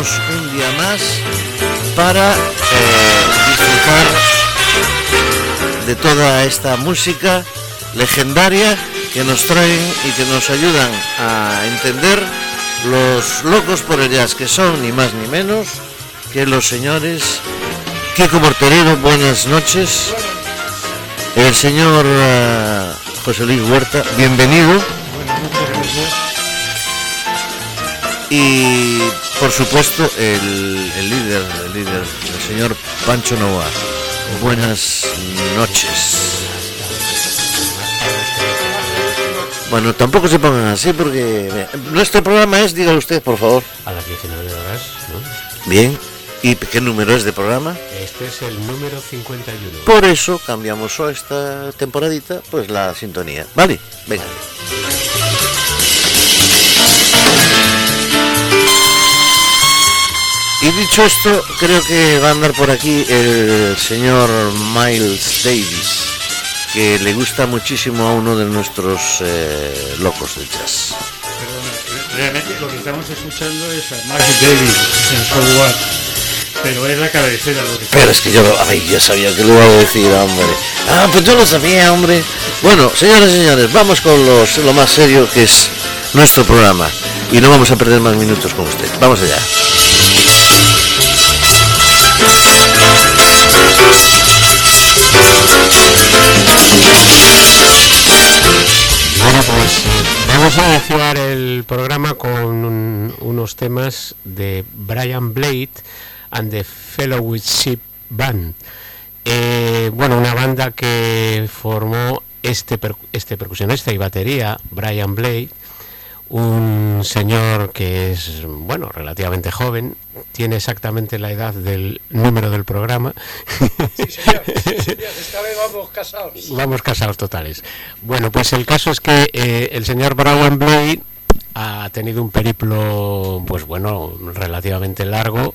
Un día más para eh, disfrutar de toda esta música legendaria que nos traen y que nos ayudan a entender los locos por el jazz, que son ni más ni menos que los señores Kiko Morterero, buenas noches. El señor uh, José Luis Huerta, bienvenido. Y por supuesto el, el líder, el líder, el señor Pancho Nova. Buenas noches. Bueno, tampoco se pongan así porque mira, nuestro programa es, diga usted por favor. A las 19 horas, ¿no? Bien. ¿Y qué número es de programa? Este es el número 51. Por eso cambiamos esta temporadita, pues la sintonía. Vale, venga. Y dicho esto, creo que va a andar por aquí el señor Miles Davis, que le gusta muchísimo a uno de nuestros eh, locos de jazz. Perdona, realmente lo que estamos escuchando es a Miles Davis en What, pero es la cabecera lo que Pero es que yo, lo- ay, ya sabía que lo iba a decir, hombre. Ah, pues yo lo sabía, hombre. Bueno, señores y señores, vamos con los, lo más serio que es nuestro programa. Y no vamos a perder más minutos con usted. Vamos allá. Bueno, pues vamos a iniciar el programa con un- unos temas de Brian Blade and the Fellowship Band. Eh, bueno, una banda que formó este, este percusionista y batería, Brian Blade, un señor que es, bueno, relativamente joven, tiene exactamente la edad del número del programa. Sí, señor, sí, señor, esta vez vamos casados. Vamos casados totales. Bueno, pues el caso es que eh, el señor Brown Blade ha tenido un periplo, pues bueno, relativamente largo.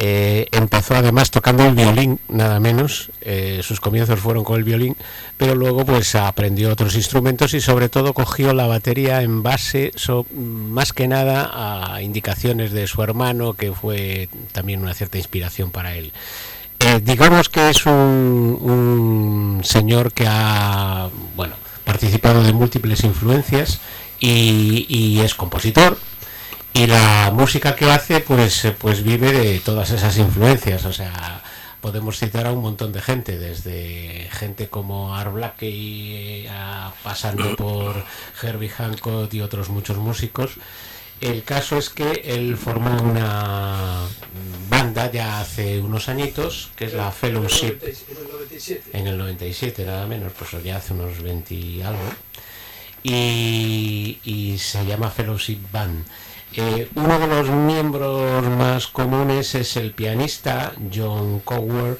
Eh, empezó además tocando el violín, nada menos. Eh, sus comienzos fueron con el violín, pero luego pues aprendió otros instrumentos y sobre todo cogió la batería en base, so- más que nada, a indicaciones de su hermano, que fue también una cierta inspiración para él. Eh, digamos que es un, un señor que ha bueno participado de múltiples influencias y, y es compositor y la música que hace pues eh, pues vive de todas esas influencias o sea podemos citar a un montón de gente desde gente como Art Blakey eh, a- pasando por Herbie Hancock y otros muchos músicos el caso es que él formó una banda ya hace unos añitos, que es la Fellowship En el 97. en el 97, nada menos, pues ya hace unos 20 y algo. Y, y se llama Fellowship Band. Eh, uno de los miembros más comunes es el pianista John Coward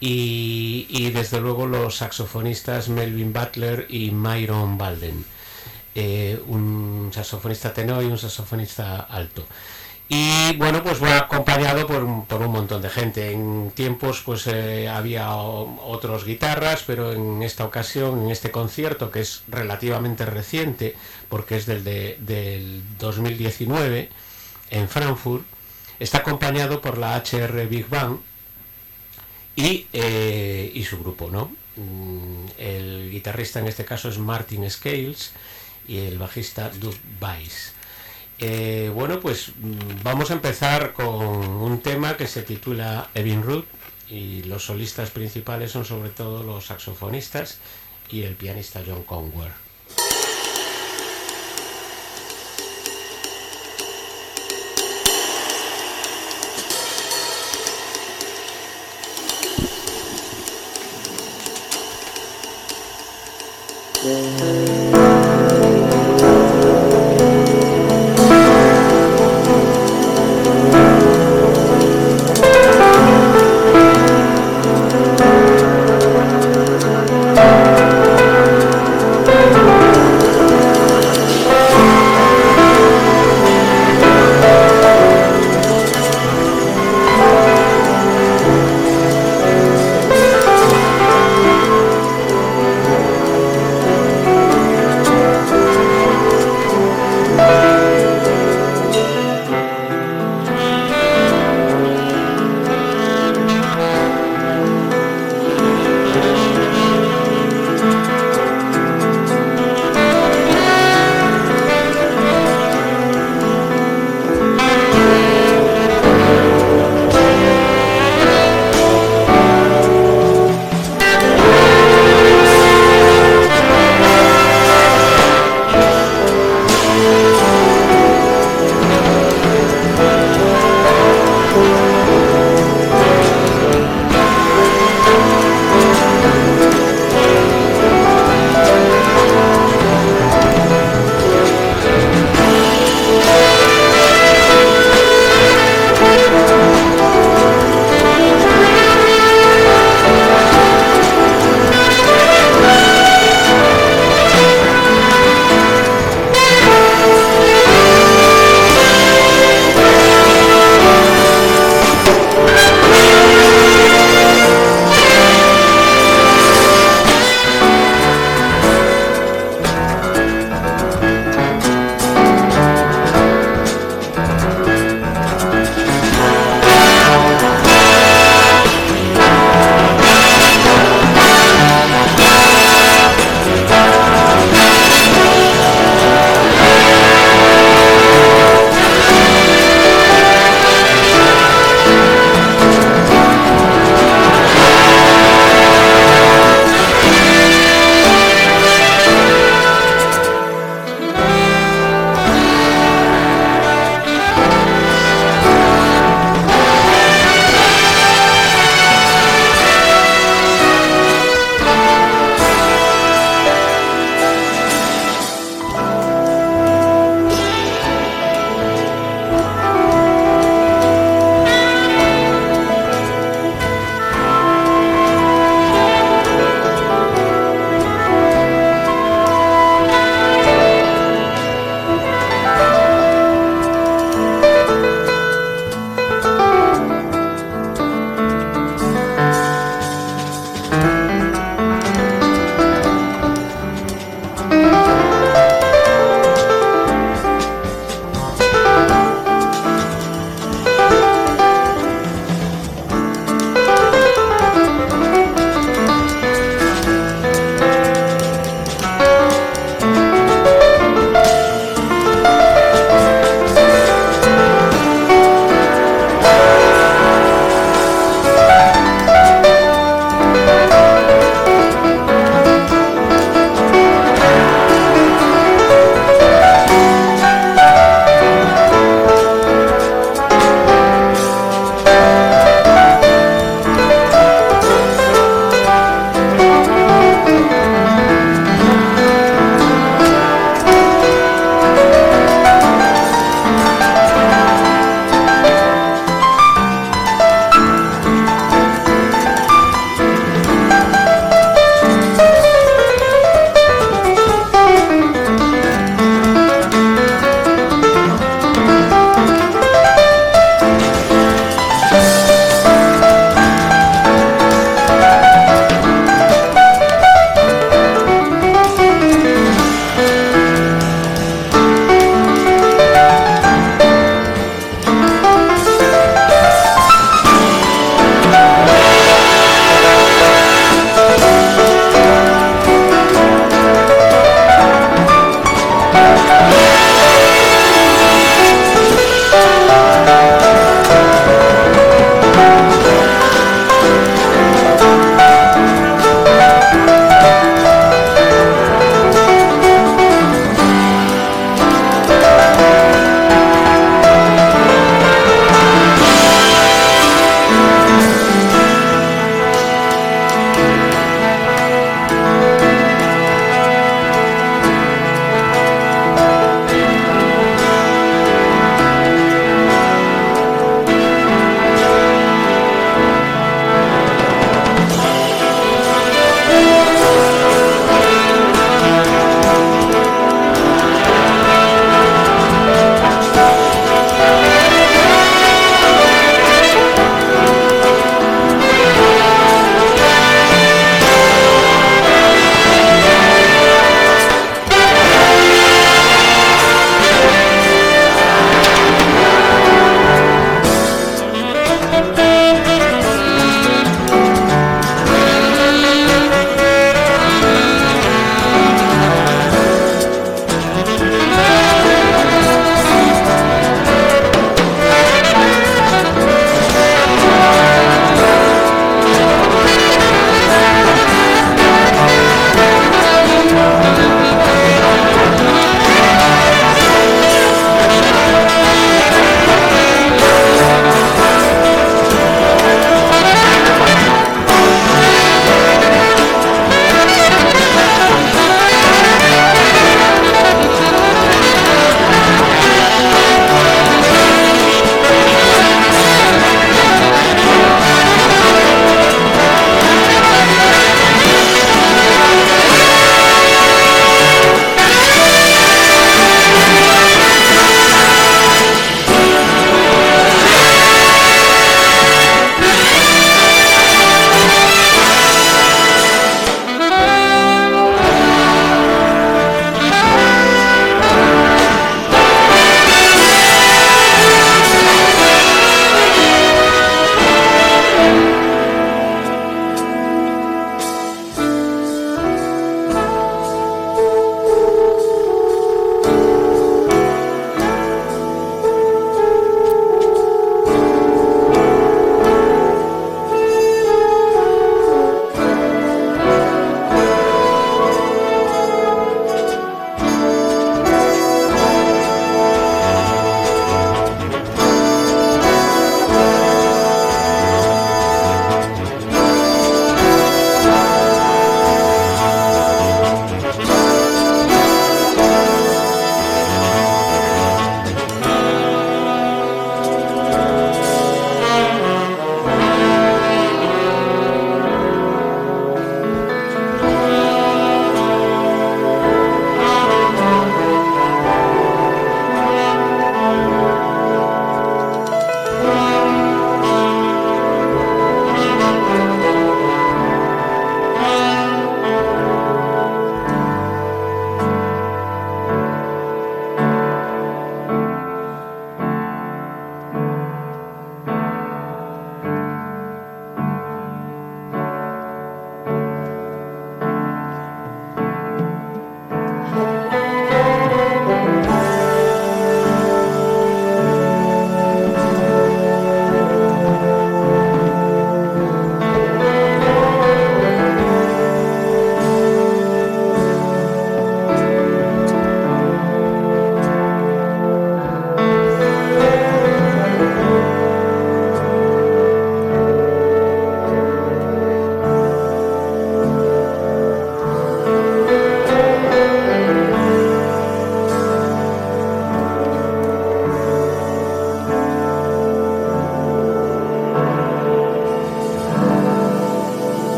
y, desde luego los saxofonistas Melvin Butler y Myron Balden eh, un saxofonista tenor y un saxofonista alto. Y bueno, pues va acompañado por, un- por un montón de gente. En tiempos pues eh, había otros guitarras, pero en esta ocasión, en este concierto, que es relativamente reciente, porque es del, de- del 2019, en Frankfurt, está acompañado por la HR Big Band y, eh, y su grupo, ¿no? Mm, El guitarrista en este caso es Martin Scales y el bajista Doug Weiss. Eh, bueno, pues mm, vamos a empezar con un tema que se titula Evin Root y los solistas principales son sobre todo los saxofonistas y el pianista John Conway. Thank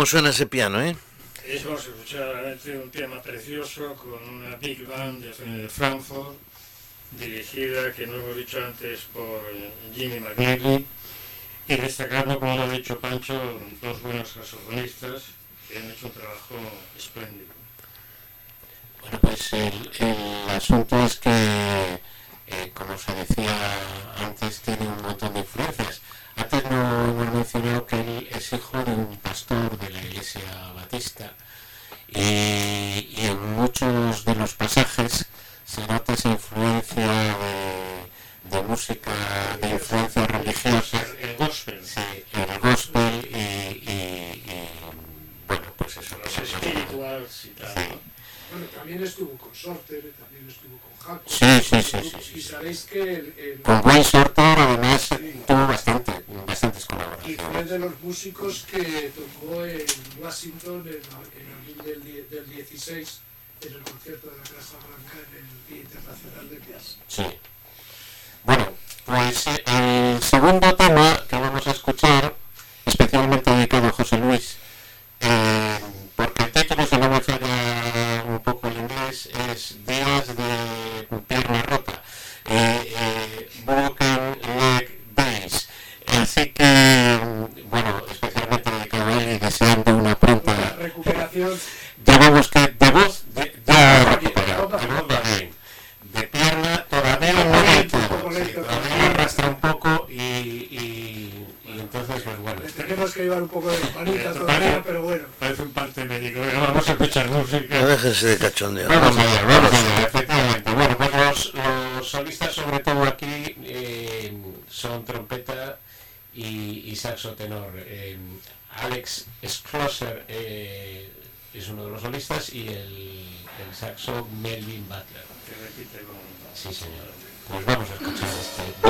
¿Cómo suena ese piano, eh? Es, vamos a escuchar realmente un tema precioso con una big band de, de Frankfurt, dirigida, que no hemos dicho antes, por Jimmy McNally, y destacando, como lo ha dicho Pancho, dos buenos saxofonistas que han hecho un trabajo espléndido. Bueno, pues el, el asunto es que, eh, como se decía música, de influencia religiosa, El gospel, sí, el gospel y, y- y, bueno, pues eso, los eso es lo que- espirituals y tal. Sí. ¿no? Bueno, también estuvo con Sorter, también estuvo con Jaco. Sí, sí, sí, sí, sí, Y sabéis que el- el- Con Wayne Shorter además tuvo bastante, bastantes y fue colaboraciones. de los músicos que tocó en Washington en, en abril del, del 16 en el concierto de la Casa Blanca en el Día Internacional de Jazz. Sí. Bueno, pues eh, el segundo tema que vamos a escuchar, especialmente dedicado a José Luis, eh, porque el título, si no me falla un poco el inglés, es Días de pierna rota, eh, eh, Broken Leg Days. Así que, bueno, especialmente dedicado a él y deseando una La pronta recuperación Digamos que de voz de, ya recuperado, de voz va bien. De pierna todavía no lento, sí, todavía arrastra un poco y, y, y entonces pues bueno. le tenemos que llevar un poco de panita todavía, pero bueno. Parece un parte médico. Venga, vamos a escuchar No música. déjense de cachondeo. Vamos allá, vamos allá, efectivamente. Bueno, pues los, los solistas sobre todo aquí eh, son trompeta y, y saxo tenor. Eh, Alex Schlosser eh, es uno de los solistas y el, el saxo Melvin Butler. Sí, señor. Pues vamos a escuchar este.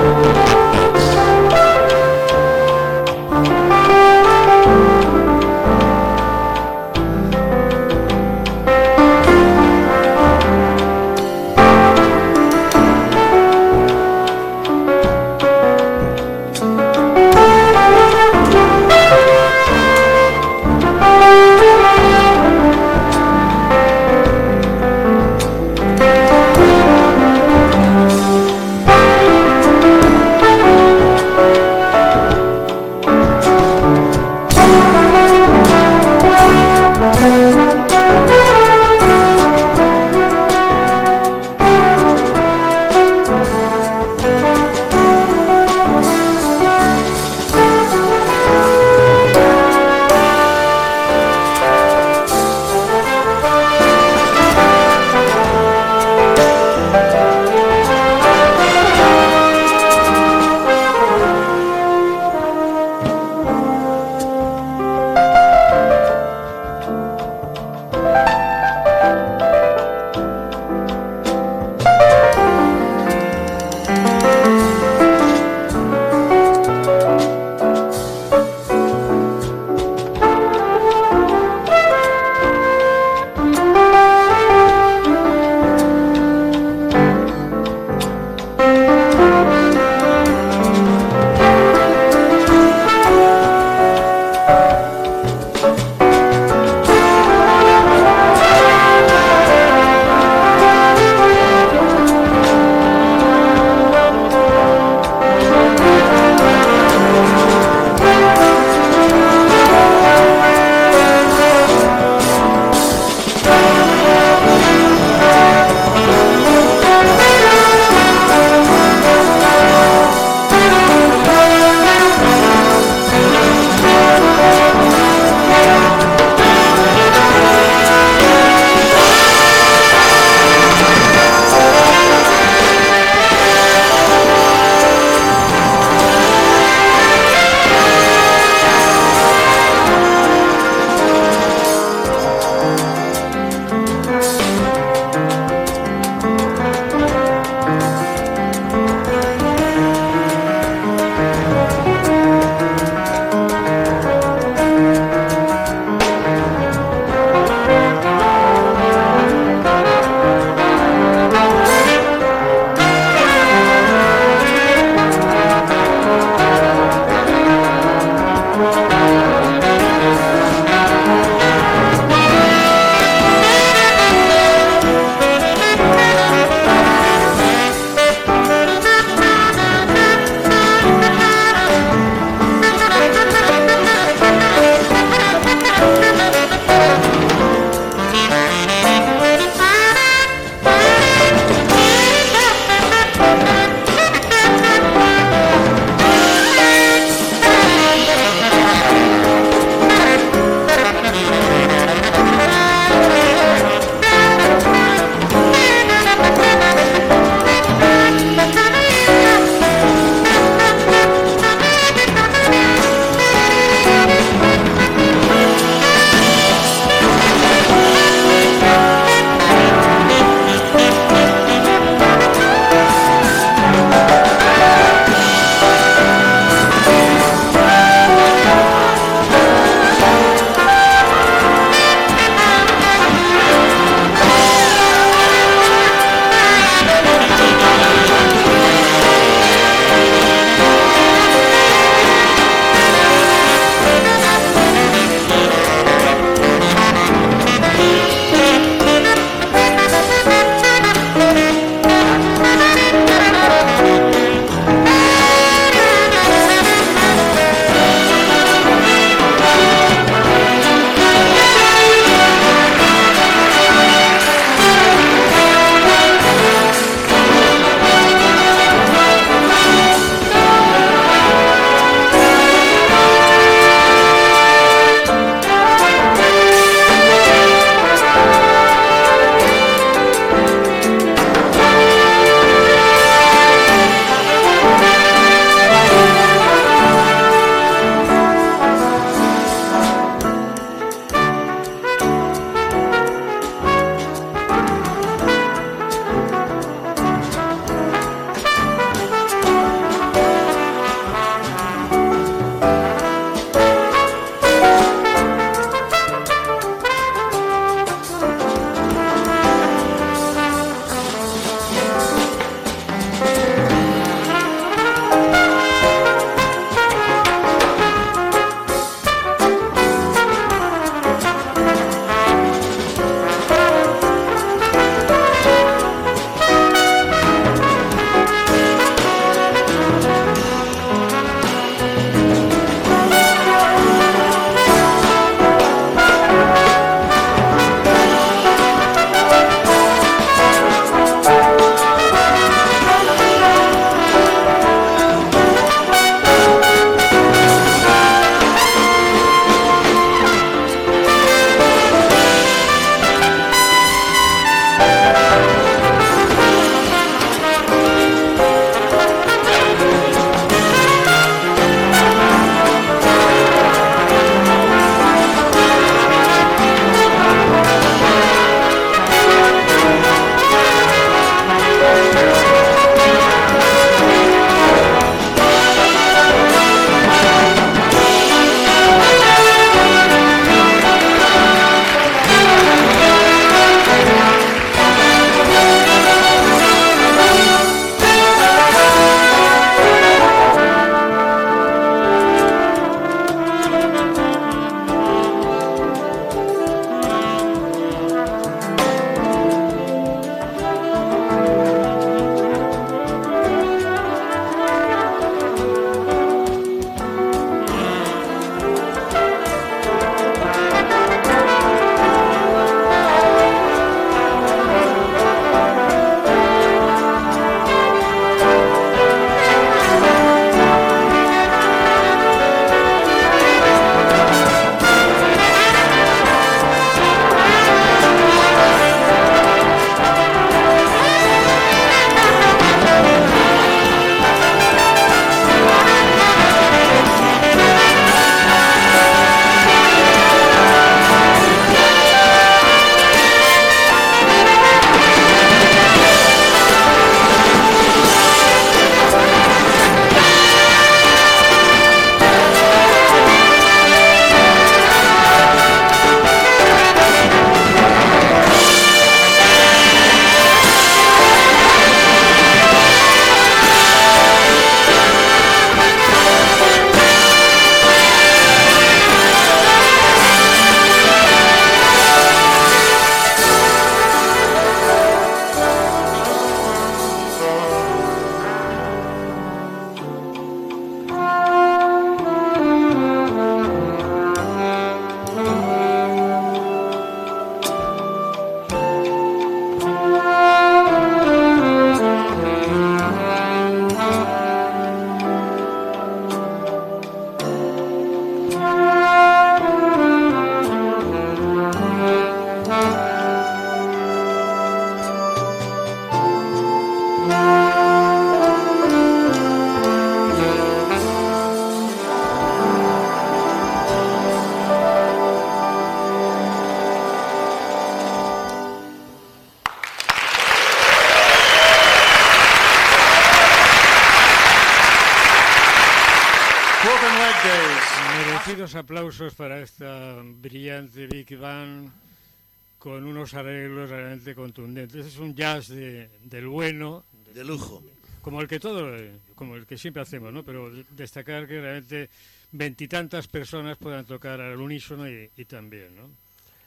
Unos arreglos realmente contundentes. Es un jazz de, del bueno. De lujo. Como el que todo, como el que siempre hacemos, ¿no? Pero destacar que realmente veintitantas personas puedan tocar al unísono y, y también, ¿no?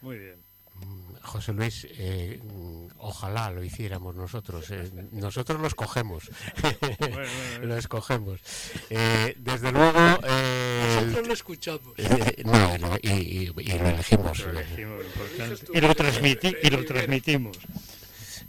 Muy bien. Mm, José Luis, eh, ojalá lo hiciéramos nosotros. Eh, nosotros lo escogemos. Bueno, bueno, lo escogemos. Eh, desde luego. eh, Nosotros lo escuchamos. eh, no, no, y, y- y lo elegimos. lo elegimos, importante. Dices tú, Y lo, transmiti- y lo transmitimos.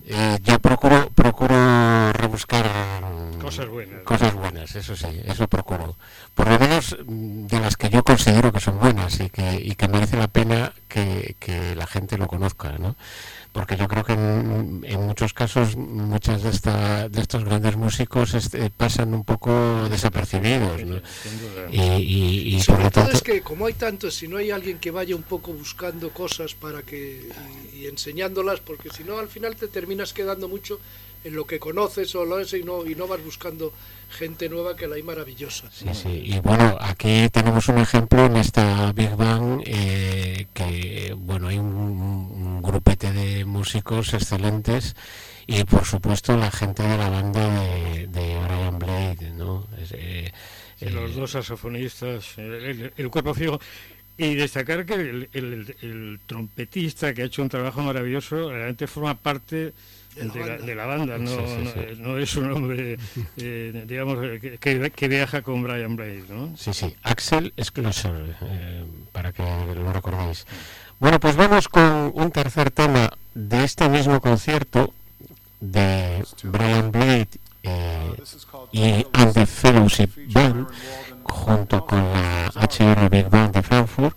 Eh, yo procuro, procuro rebuscar mm, Cosas buenas. Cosas buenas, eso sí, eso procuro. Por lo menos mm, de las que yo considero que son buenas y que, y que merece la pena que, que la gente lo conozca, ¿no? Porque yo creo que en, en muchos casos muchas de, esta, de estos grandes músicos este, pasan un poco desapercibidos, ¿no? Y, y- y Sobre todo es que como hay tantos, si no hay alguien que vaya un poco buscando cosas para que y, y enseñándolas, porque si no al final te terminas quedando mucho en lo que conoces o lo es y no y no vas buscando gente nueva que la hay maravillosa. Sí, sí. Y bueno, aquí tenemos un ejemplo en esta Big Bang eh, que, bueno, hay un, un grupete de músicos excelentes y por supuesto la gente de la banda de, de Brian Blade, ¿no? Es, eh, Sí, eh, los dos saxofonistas, el, el- el cuerpo fijo. Y destacar que el, el- el trompetista que ha hecho un trabajo maravilloso realmente forma parte De la de la, banda. de la banda, no, Sí, sí, no- sí. no es un hombre, eh, digamos, que, que- que viaja con Brian Blade, ¿no? Sí, sí, Axel Schlosser, eh, para que lo recordéis. Bueno, pues vamos con un tercer tema de este mismo concierto de Brian Blade eh, y And the Fellowship Band junto con la HR Big Band de Frankfurt.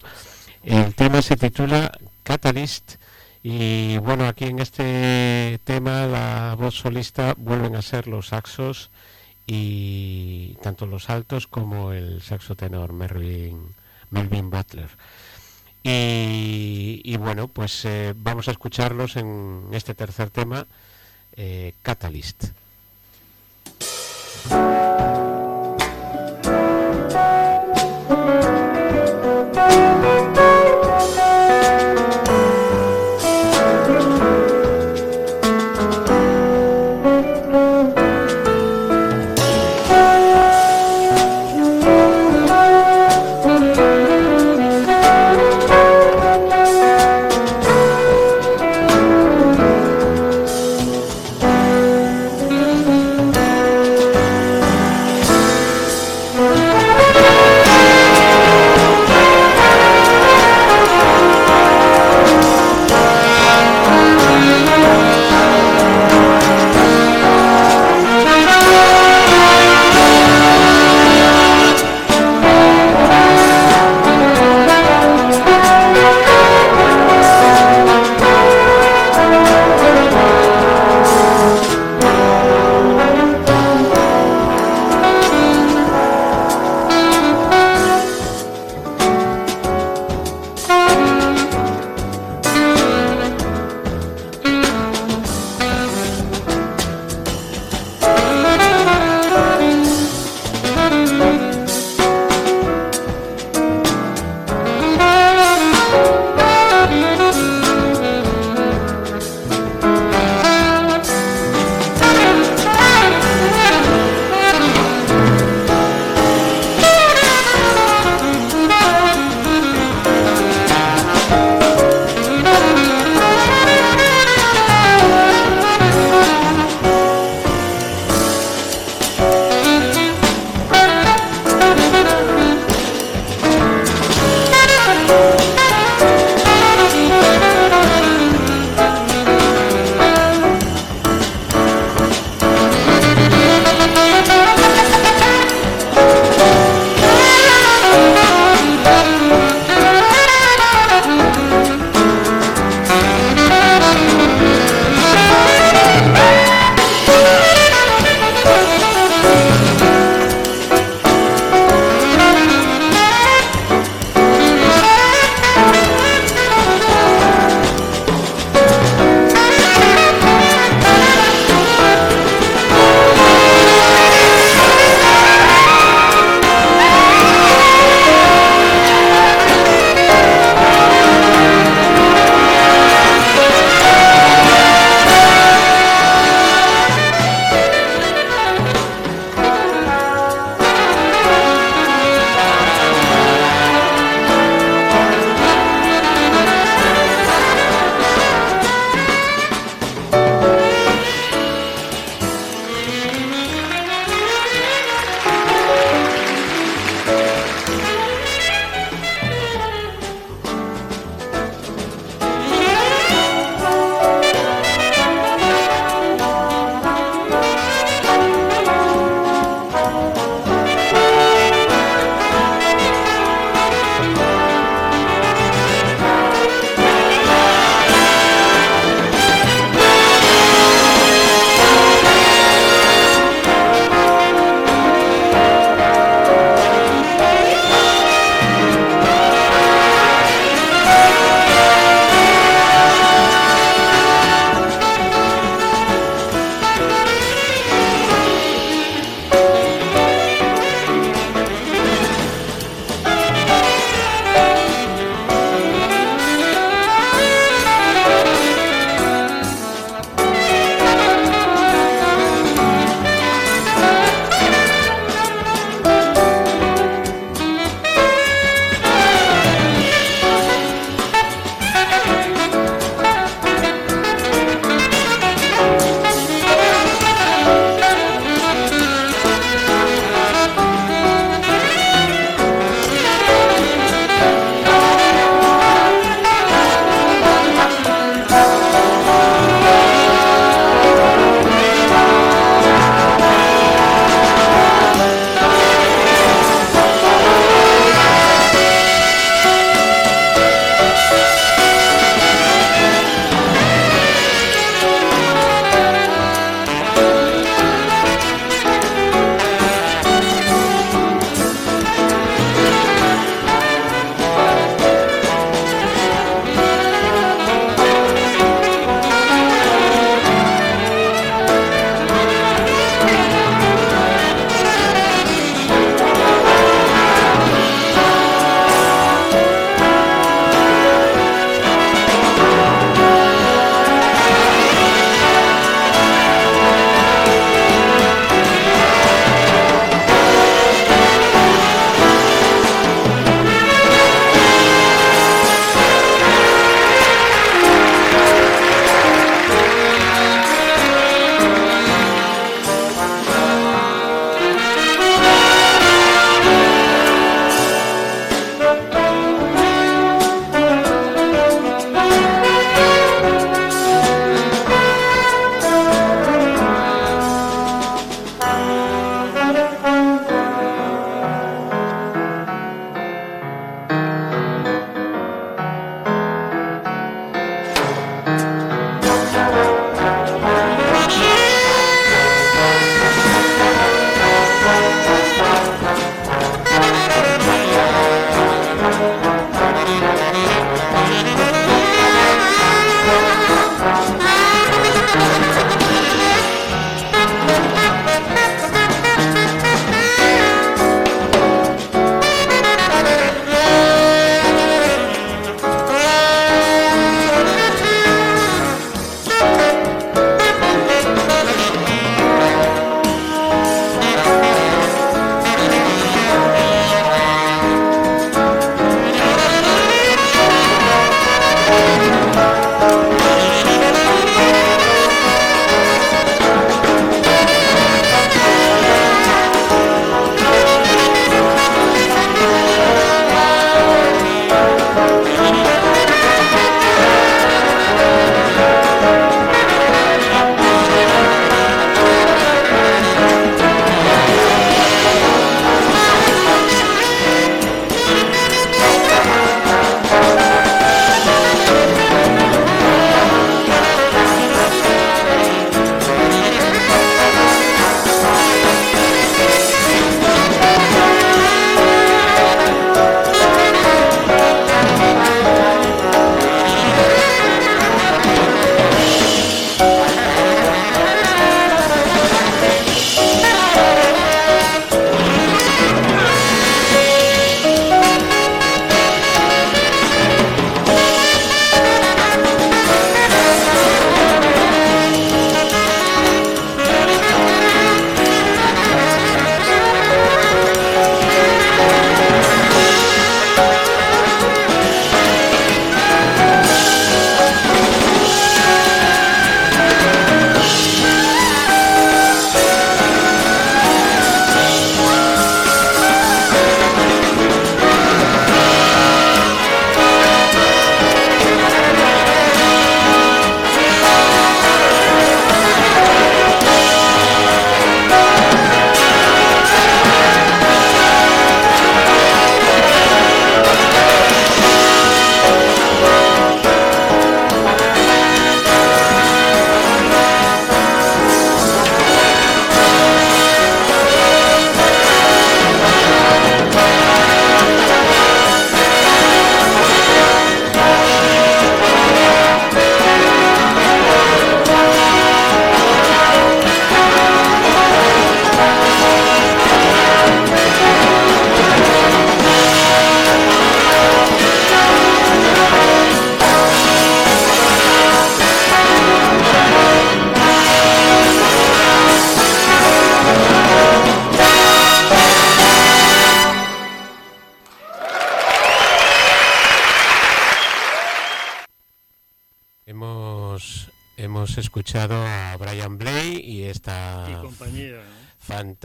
El tema se titula Catalyst y bueno, aquí en este tema la voz solista vuelven a ser los saxos y tanto los altos como el saxo tenor Melvin, Melvin Butler. Y, y bueno, pues eh, vamos a escucharlos en este tercer tema, eh, Catalyst.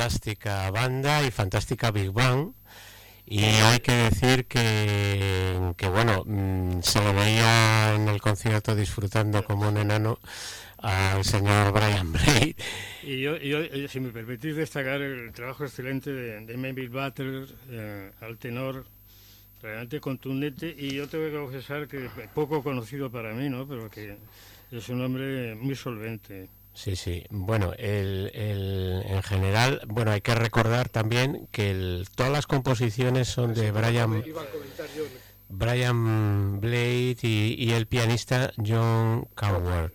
Fantástica banda y fantástica Big Bang. Y hay que decir que, que bueno, mm, se le veía en el concierto disfrutando como un enano al señor Brian Blade. Y yo, yo, eh, si me permitís destacar el trabajo excelente de, de Mabel Butler eh, al tenor, realmente contundente, y yo tengo que confesar que poco conocido para mí, ¿no? Pero que es un hombre muy solvente. Sí, sí. Bueno, el, el- en general, bueno, hay que recordar también que el- todas las composiciones son de Brian. Brian Blade y, y el pianista John Coward.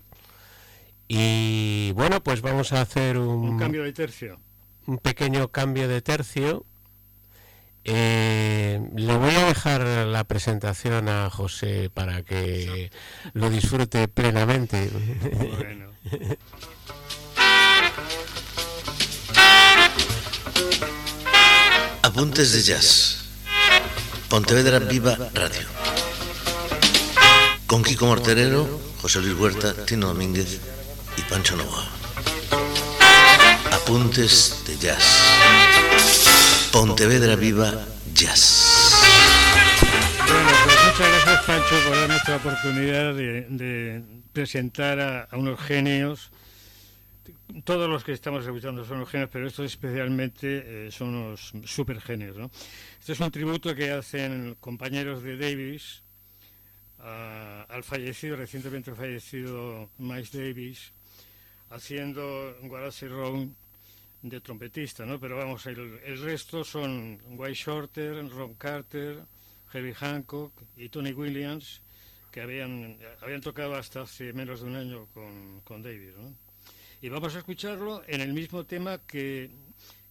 Y bueno, pues vamos a hacer un, Un cambio de tercio. un pequeño cambio de tercio. Eh, le voy a dejar la presentación a José para que lo disfrute plenamente. Bueno. Apuntes de Jazz. Pontevedra Viva Radio. Con Kiko Morterero, José Luis Huerta, Tino Domínguez y Pancho Novoa. Apuntes de Jazz. Pontevedra Viva Jazz. Bueno, pues muchas gracias Pancho por esta oportunidad de presentar a, unos genios. Todos los que estamos escuchando son unos genios, pero estos especialmente eh, son unos super genios. ¿no? Este es un tributo que hacen compañeros de Davis a- al fallecido, recientemente fallecido Miles Davis, haciendo Wallace Round de trompetista, ¿no? Pero vamos, el, el resto son White Shorter, Ron Carter, Herbie Hancock y Tony Williams, que habían, habían tocado hasta hace menos de un año con, con Davis, ¿no? Y vamos a escucharlo en el mismo tema que,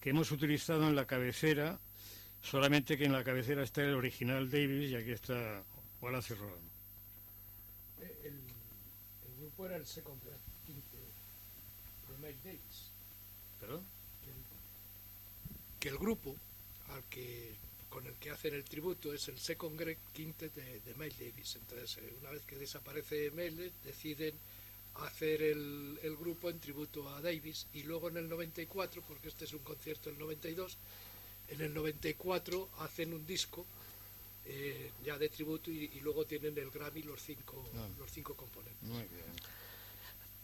que hemos utilizado en la cabecera, solamente que en la cabecera está el original Davis y aquí está Wallace Ron. El, el grupo era el Second Quinte de Mike Davis. ¿Perdón? Que el, que el grupo al que con el que hacen el tributo es el Second Grade Quintet de, de Miles Davis. Entonces, eh, una vez que desaparece Miles, deciden hacer el, el grupo en tributo a Davis y luego en el 94, porque este es un concierto del 92, en el 94 hacen un disco eh, ya de tributo y, y luego tienen el Grammy los cinco, Ah. los cinco componentes. Muy bien.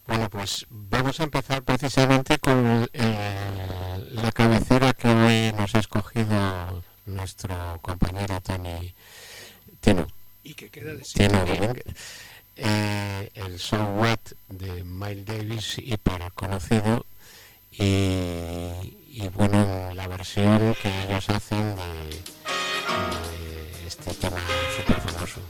Bueno, pues vamos a empezar precisamente con eh, la cabecera que hoy nos ha escogido nuestro compañero Tony Tino, Y que queda de Tino. Eh, el So What de Miles Davis, hiper conocido, y, y bueno, la versión que ellos hacen de, de este tema súper famoso.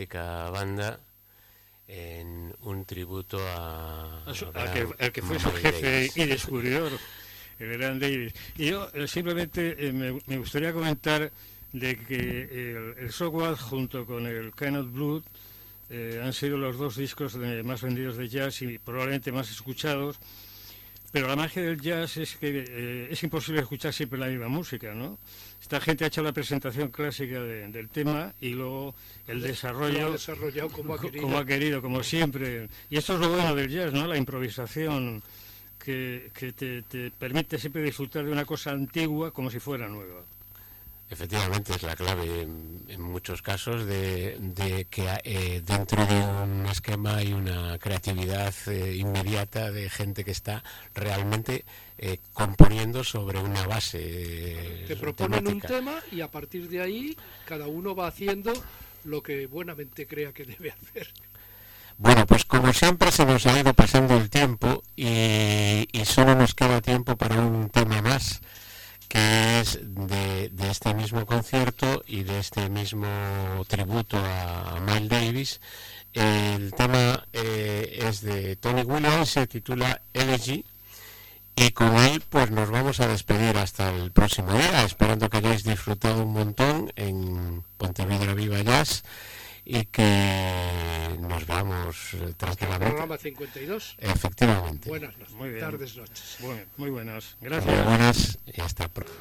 Fantástica banda en un tributo a, a, su, a que, al que fue su jefe Davis. y descubridor, el gran Davis. Y yo eh, simplemente eh, me, me, gustaría comentar de que el, el software junto con el Cannot Blood eh, han sido los dos discos de, más vendidos de jazz y probablemente más escuchados. Pero la magia del jazz es que eh, es imposible escuchar siempre la misma música, ¿no? Esta gente ha hecho la presentación clásica de, del tema y luego el desarrollo... Lo ha desarrollado como ha querido. Como ha querido, como siempre. Y esto es lo bueno del jazz, ¿no? La improvisación que, que te, te permite siempre disfrutar de una cosa antigua como si fuera nueva. Efectivamente, es la clave en, en muchos casos de, de que eh, dentro de un esquema hay una creatividad eh, inmediata de gente que está realmente eh, componiendo sobre una base. Eh, Te proponen temática. un tema y a partir de ahí cada uno va haciendo lo que buenamente crea que debe hacer. Bueno, pues como siempre se nos ha ido pasando el tiempo y, y solo nos queda tiempo para un tema más que es de, este mismo concierto y de este mismo tributo a, a Miles Davis. El tema eh, es de Tony Williams, se titula Elegy y con él pues nos vamos a despedir hasta el próximo día, esperando que hayáis disfrutado un montón en Pontevedra Viva Jazz y que nos vamos eh, tranquilamente. Programa 52. Efectivamente. Buenas noches. Muy bien. Tardes, noches. Bueno, muy buenas. Gracias. Muy buenas y hasta pronto.